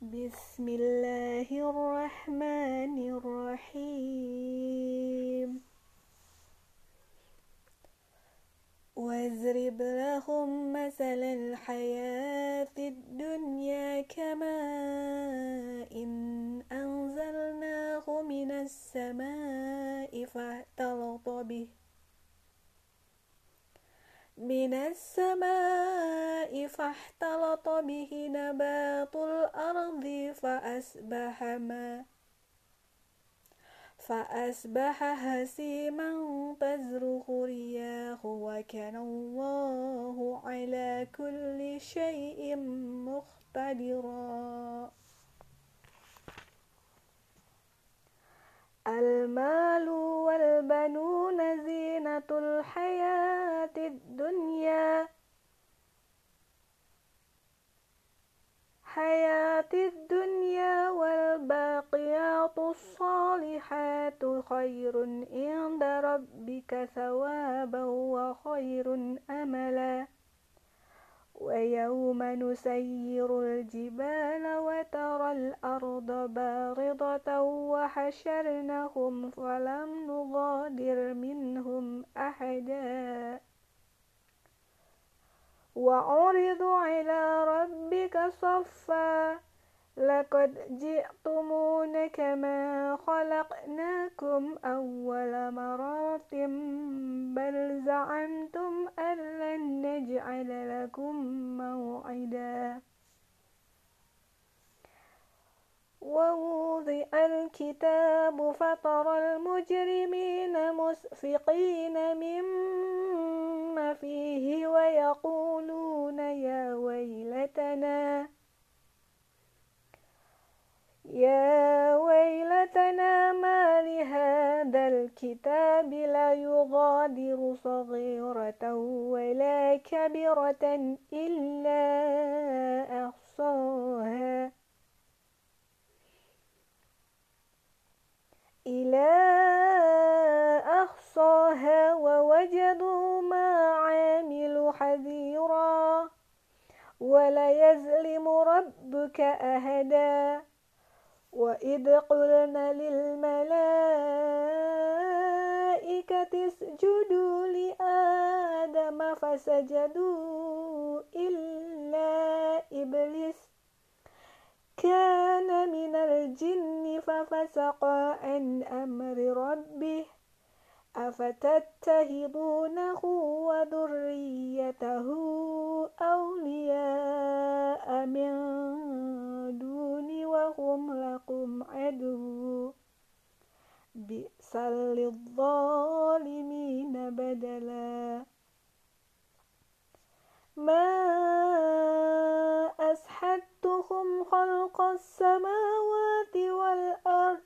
بسم الله الرحمن الرحيم. واضرب لهم مثل الحياة الدنيا كماء إن أنزلناه من السماء فاختلط به. من السماء فاختلط به نبات الأرض فأصبح ما فأصبح هسيما تزرخ رياح وكان الله على كل شيء مقتدرا. المال والبنون زينة الحياة. الدنيا حياة الدنيا والباقيات الصالحات خير عند ربك ثوابا وخير أملا. ويوم نسير الجبال وترى الأرض بارضة وحشرنهم فلم نغادر منهم أحدا. وعرضوا على ربك صفا لقد جئتمون كما خلقناكم أول مرة بل زعمتم أن لن نجعل لكم موعدا. ووضع الكتاب فترى المجرمين مسفقين مما فيه ويقولون يا ويلتنا يا ويلتنا ما لهذا الكتاب لا يغادر صغيرة ولا كبيرة إلا أحصاها إلى أحصاها ووجدوا ما عاملوا حذيرا ولا يظلم ربك أهدا وإذ قلنا للملائكة اسجدوا لآدم فسجدوا إلا إبليس كان من الجن ففسق عن أمر ربه. أفتتهبونه وذريته أولياء من دون وهم لكم عدو. بئس للظالمين بدلا. ما أسحدتهم خلق السماوات والأرض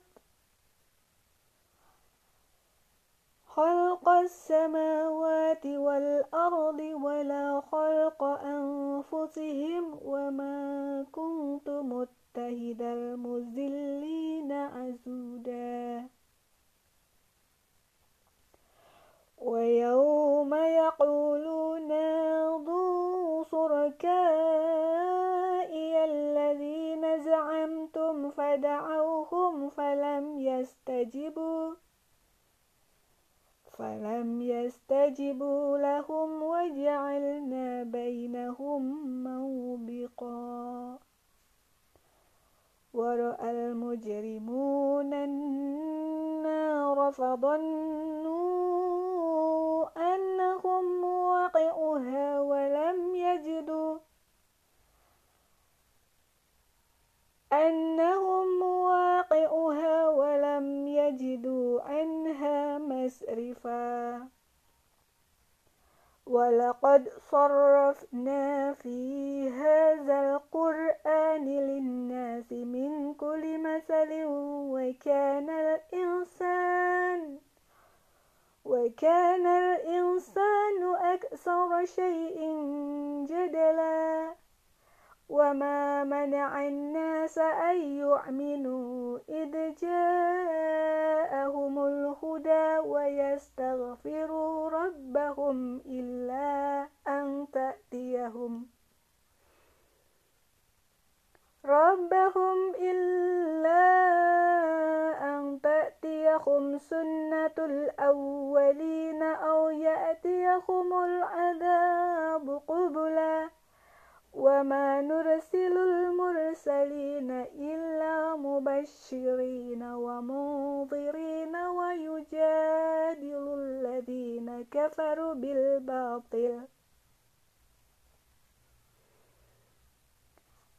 خلق السماوات والأرض ولا خلق أنفسهم وما كنت متهد المزلين عزودا ويوم يقولون ذو شركائي الذين زعمتم فدعوهم فلم يستجبوا فلم يستجبوا لهم وجعلنا بينهم موبقا ورأى المجرمون النار فظنوا أنهم واقعها ولم يجدوا أنهم واقعها ولم يجدوا عنها مسرفا ولقد صرفنا في هذا القرآن للناس من كل مثل وكان الإنسان وكان الإنسان أكثر شيء جدلا. وما منع الناس أن يؤمنوا إذ جاءهم الهدى ويستغفروا ربهم إلا أن تأتيهم ربهم إلا أن تأتيهم سنة الأولين أو يأتيهم العذاب قبلا وما نرسل المرسلين إلا مبشرين ومنظرين ويجادل الذين كفروا بالباطل.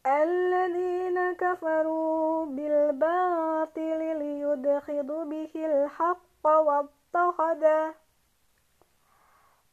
الذين كفروا بالباطل ليدخضوا به الحق واتخذوا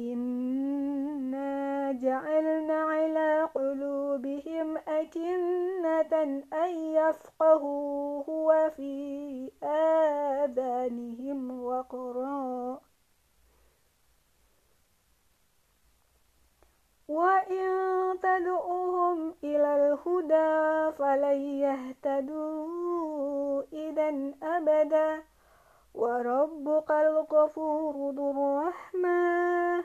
إنا جعلنا على قلوبهم أكنة أن يفقهوه وفي آذانهم وقرا وإن تدعوهم إلى الهدى فلن يهتدوا إذا أبدا وربك الغفور ذو الرحمة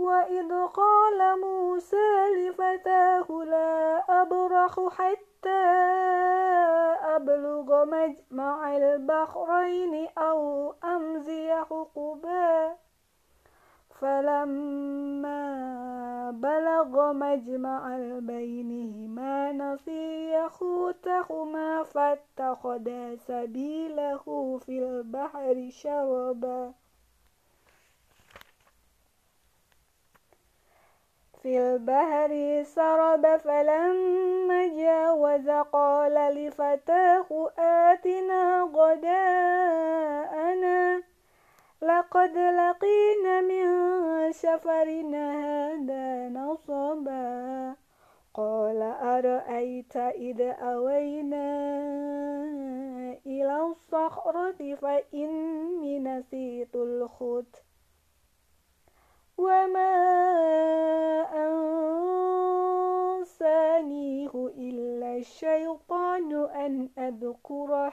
وإذ قال موسى لفتاه لا أبرح حتى أبلغ مجمع البحرين أو أمزي حقبا. فلما بلغ مجمع بينهما نسي حوتهما فاتخذا سبيله في البحر شربا. في البحر سرب فلما جاوز قال لفتاه آتنا غداءنا. لقد لقينا من سفرنا هذا نصبا. قال أرأيت إذا أوينا إلى الصخرة فإني نسيت الخط وما الشيطان أن أذكره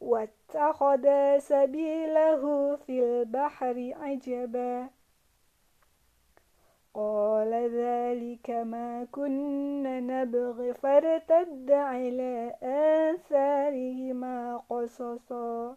واتخذ سبيله في البحر عجبا. قال ذلك ما كنا نبغي فارتد على آثارهما قصصا.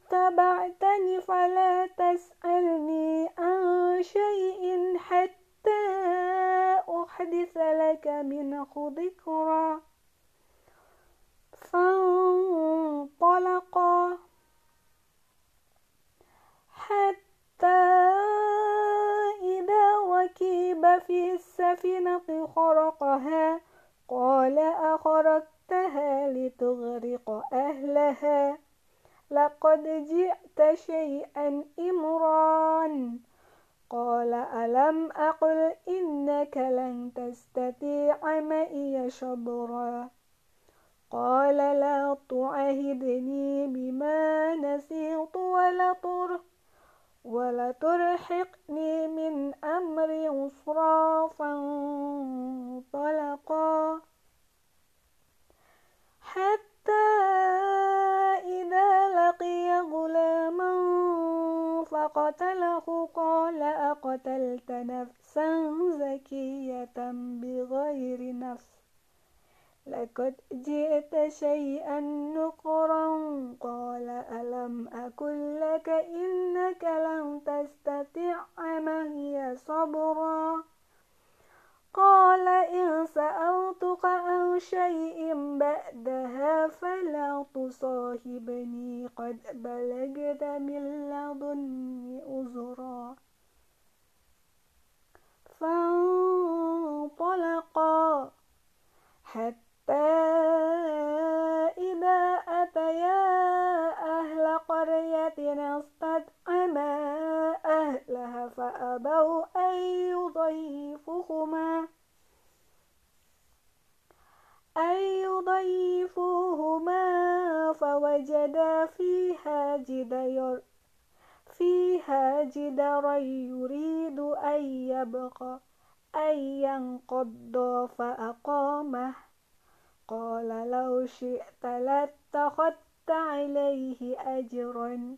اتبعتني فلا تسألني عن شيء حتى أحدث لك منه ذكرا فانطلقا حتى إذا ركب في السفينة خرقها قال أخرجتها لتغرق أهلها. لقد جئت شيئا إمران قال ألم أقل إنك لن تستطيع معي صبرا؟ قال لا تعهدني بما نسيت ولا ولترحقني من أمري عسرا فانطلقا. حتى إذا لقي غلاما فقتله قال أقتلت نفسا زكية بغير نفس لقد جئت شيئا نقرا قال ألم أكن لك إنك لن تستطيع معي صبرا قال إن سألتك عن شيء بعدها فلا تصاحبني قد بلغت من لدني أزرا فانطلقا حتى إذا أتيا أهل قرية استطعما أهلها فأبوا أن يضيفوهما أن يضيفوهما فوجدا فيها جدار فيها جدارا يريد أن يبقى أن ينقض فأقامه. قال لو شئت لاتخذت عليه أجرا.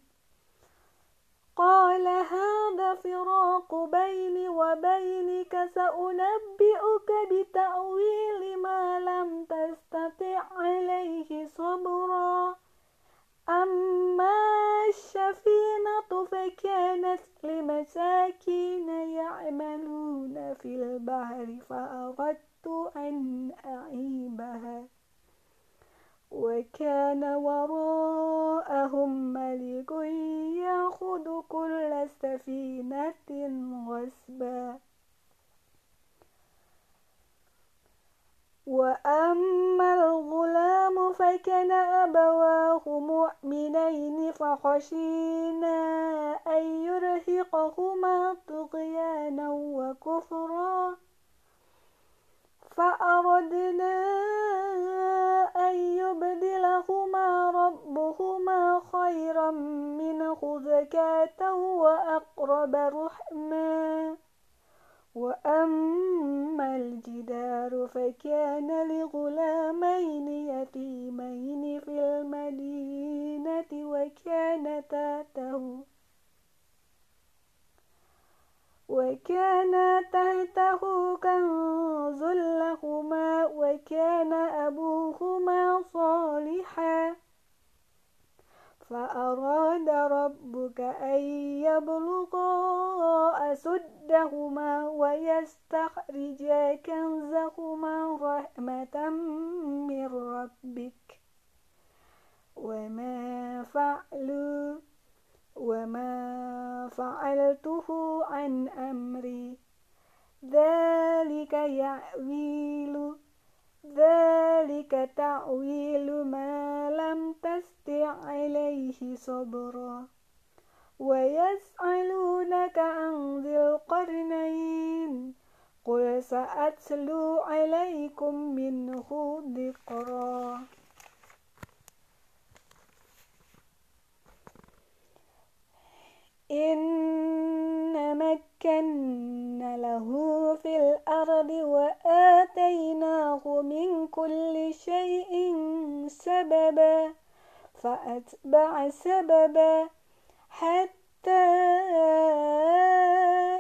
قال هذا فراق بيني وبينك سأنبئك بتأويل ما لم تستطع عليه صبرا. أما السفينة فكانت لمساكين يعملون في البحر فأردت أن أعيبها. وكان وراءهم ملك يأخذ كل سفينة غصبا. وأما الغلام فكان أبواه مؤمنين فخشينا أن يرهقهما طغيانا وكفرا. فأردنا أن يبدلهما زكاة وأقرب رحما وأما الجدار فكان لغلامين يتيمين في المدينة وكان تحته وكان تحته كنز لهما وكان أبوهما صالحا. فأراد ربك أن يبلغا أسدهما ويستخرجا كنزهما رحمة من ربك. وما فعلوا وما فعلته عن أمري. ذلك يعويل ذلك تعويل ما لم تستع عليه صبرا. ويسألونك عن ذي القرنين قل سأتلو عليكم منه ذكرا. إن مكنا له في الأرض وآتيناه من كل شيء سببا فأتبع سببا حتى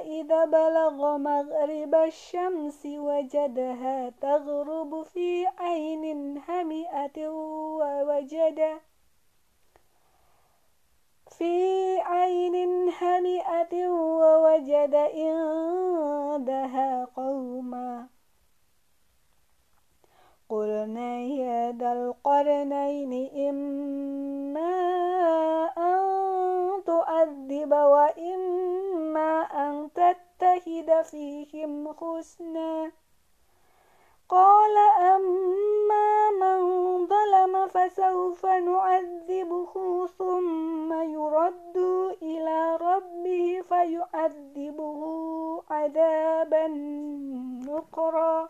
إذا بلغ مغرب الشمس وجدها تغرب في عين همئة ووجد في عين هنئة ووجد عندها قوما. قلنا يا ذا القرنين إما أن تؤذب وإما أن تتخذ فيهم حسنا. قال أما من ظلم فسوف نعذبه ثم يرد إلى ربه في يعذبه عذابا نقرا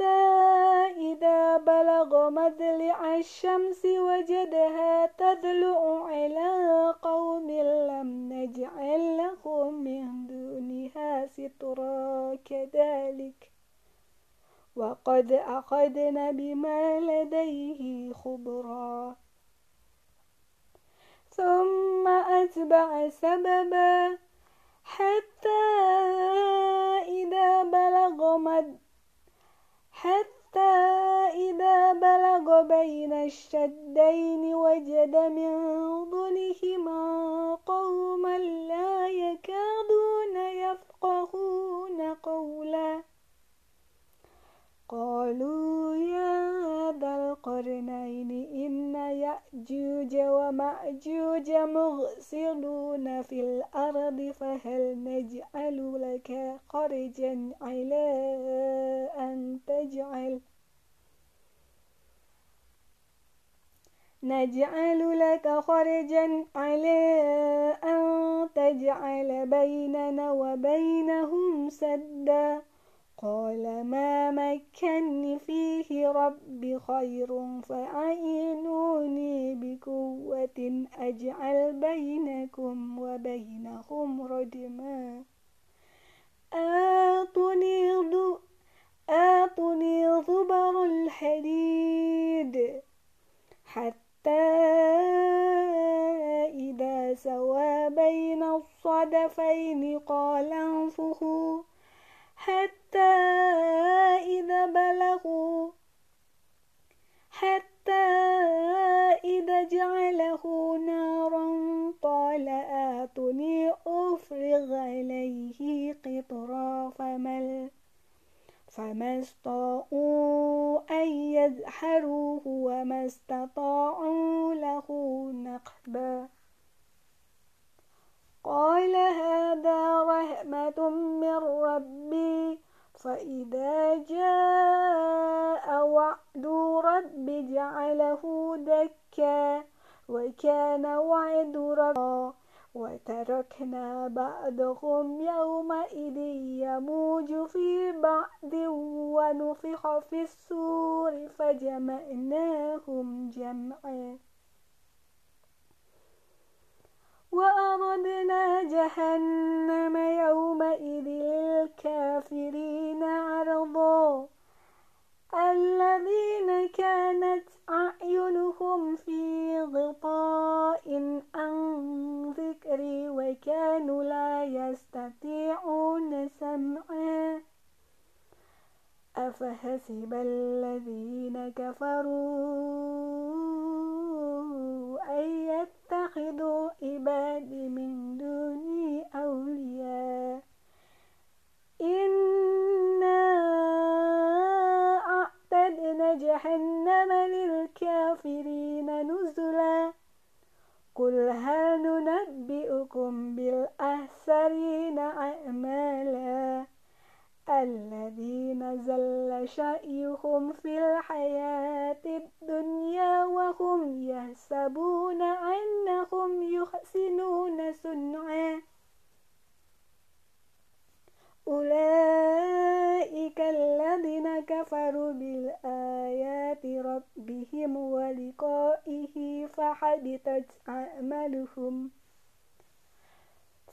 إذا بلغ مدلع الشمس وجدها تطلع على قوم لم نجعل لهم من دونها سترا كذلك. وقد أخذنا بما لديه خبرا. ثم أتبع سببا حتى إذا بلغ مد حتى إذا بلغ بين الشدين وجد من دونهما قوما لا يكادون يفقهون قولا. قالوا يا القرنين إن يأجوج ومأجوج مغسلون في الأرض فهل نجعل لك خرجا على أن تجعل؟ نجعل لك خرجا على أن تجعل بيننا وبينهم سدا. قال ما مكني فيه ربي خير فأعينوني بقوة أجعل بينكم وبينهم ردما آتني آتني زبر الحديد حتى إذا سوى بين الصدفين قال انفخوا حتى إذا بلغوا حتى إذا جعله نارا قال آتني أفرغ عليه قطرا فمل فما استطاعوا أن يزحروه وما استطاعوا له نقبا. قال هذا رحمة من ربي فإذا جاء وعد ربي جعله دكا وكان وعد ربي وتركنا بعضهم يومئذ يموج في بعض ونفخ في السور فجمعناهم جمعا. وأردنا جهنم يومئذ للكافرين عرضا. الذين كانت أعينهم في غطاء عن ذكري وكانوا لا يستطيعون سمعا. أفحسب الذين كفروا أن يتخذوا عبادي من دوني أولياء إنا أعتدنا جهنم للكافرين نزلا قل هل ننبئكم بالأخسرين أعمالا الذين زل شأيهم في الحياة الدنيا وهم يحسبون أنهم يحسنون صنعا. أولئك الذين كفروا بالآيات ربهم ولقائه فحبطت أعمالهم.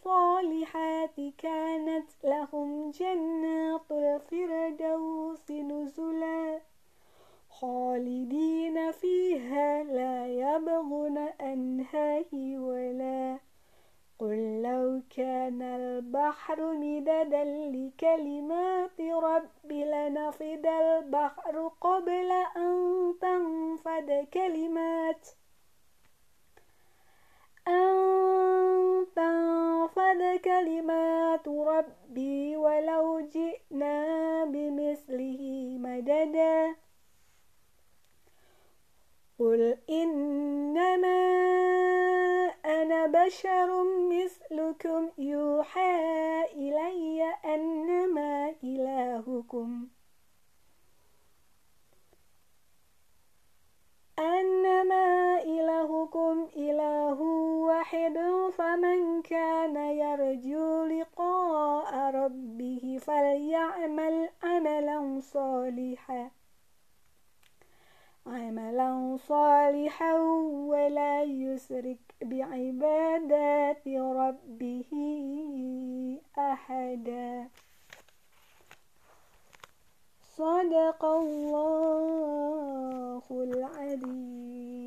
الصالحات كانت لهم جنات الفردوس نزلا خالدين فيها لا يبغون أنها ولا قل لو كان البحر مددا لكلمات ربي لنفد البحر قبل أن تنفد كلمات. أن تنفد كلمات ربي ولو جئنا بمثله مددا. قل إنما أنا بشر مثلكم يوحى إلي أنما إلهكم أنما إلهكم إله واحد فمن كان يرجو لقاء ربه فليعمل عملا صالحا. عملا صالحا ولا يشرك بعبادات ربه أحدا. صدق الله العليم